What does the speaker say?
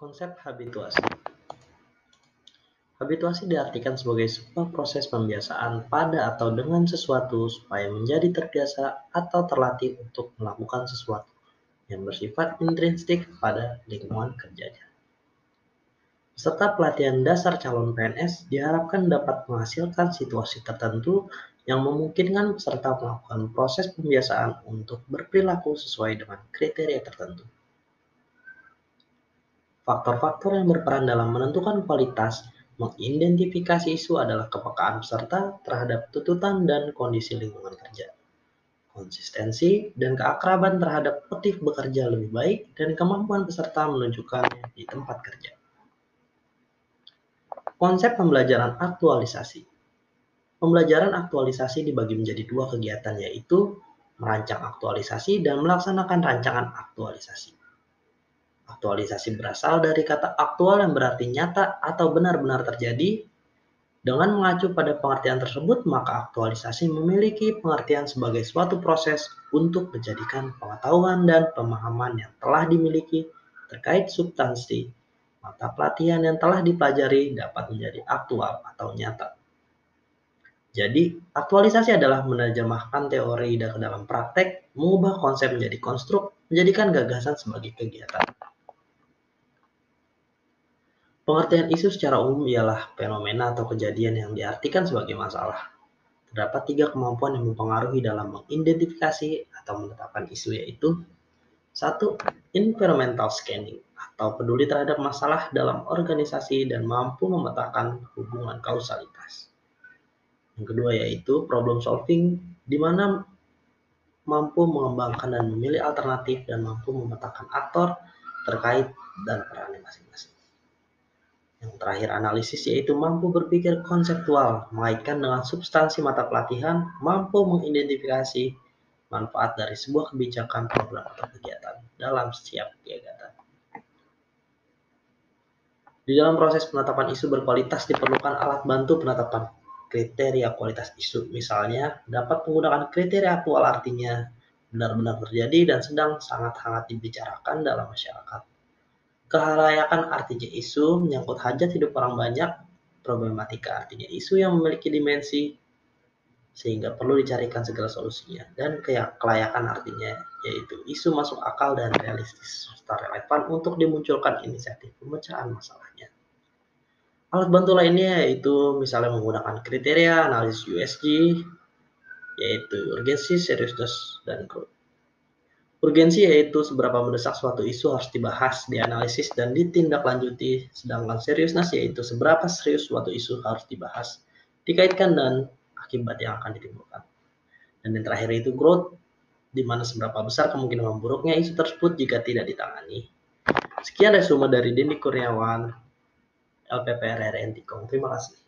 Konsep habituasi. Habituasi diartikan sebagai sebuah proses pembiasaan pada atau dengan sesuatu supaya menjadi terbiasa atau terlatih untuk melakukan sesuatu yang bersifat intrinsik pada lingkungan kerjanya. Serta pelatihan dasar calon PNS diharapkan dapat menghasilkan situasi tertentu yang memungkinkan peserta melakukan proses pembiasaan untuk berperilaku sesuai dengan kriteria tertentu. Faktor-faktor yang berperan dalam menentukan kualitas mengidentifikasi isu adalah kepekaan peserta terhadap tuntutan dan kondisi lingkungan kerja, konsistensi dan keakraban terhadap motif bekerja lebih baik, dan kemampuan peserta menunjukkannya di tempat kerja. Konsep pembelajaran aktualisasi Pembelajaran aktualisasi dibagi menjadi dua kegiatan yaitu merancang aktualisasi dan melaksanakan rancangan aktualisasi. Aktualisasi berasal dari kata aktual yang berarti nyata atau benar-benar terjadi. Dengan mengacu pada pengertian tersebut, maka aktualisasi memiliki pengertian sebagai suatu proses untuk menjadikan pengetahuan dan pemahaman yang telah dimiliki terkait substansi mata pelatihan yang telah dipelajari dapat menjadi aktual atau nyata. Jadi, aktualisasi adalah menerjemahkan teori ke dalam praktek, mengubah konsep menjadi konstruk, menjadikan gagasan sebagai kegiatan. Pengertian isu secara umum ialah fenomena atau kejadian yang diartikan sebagai masalah. Terdapat tiga kemampuan yang mempengaruhi dalam mengidentifikasi atau menetapkan isu yaitu satu, environmental scanning atau peduli terhadap masalah dalam organisasi dan mampu memetakan hubungan kausalitas. Yang kedua yaitu problem solving di mana mampu mengembangkan dan memilih alternatif dan mampu memetakan aktor terkait dan perannya masing-masing. Yang terakhir analisis yaitu mampu berpikir konseptual, mengaitkan dengan substansi mata pelatihan, mampu mengidentifikasi manfaat dari sebuah kebijakan, program, atau kegiatan dalam setiap kegiatan. Di dalam proses penetapan isu berkualitas diperlukan alat bantu penetapan kriteria kualitas isu. Misalnya, dapat menggunakan kriteria aktual artinya benar-benar terjadi dan sedang sangat hangat dibicarakan dalam masyarakat Kehalayakan artinya isu menyangkut hajat hidup orang banyak, problematika artinya isu yang memiliki dimensi sehingga perlu dicarikan segala solusinya dan kelayakan artinya yaitu isu masuk akal dan realistis serta relevan untuk dimunculkan inisiatif pemecahan masalahnya. Alat bantu lainnya yaitu misalnya menggunakan kriteria analisis USG yaitu urgensi, seriusness, dan growth. Urgensi yaitu seberapa mendesak suatu isu harus dibahas, dianalisis, dan ditindaklanjuti, sedangkan seriusness yaitu seberapa serius suatu isu harus dibahas, dikaitkan dan akibat yang akan ditimbulkan. Dan yang terakhir itu growth, di mana seberapa besar kemungkinan memburuknya isu tersebut jika tidak ditangani. Sekian resume dari Denny Kurniawan, LPPR RNT Terima kasih.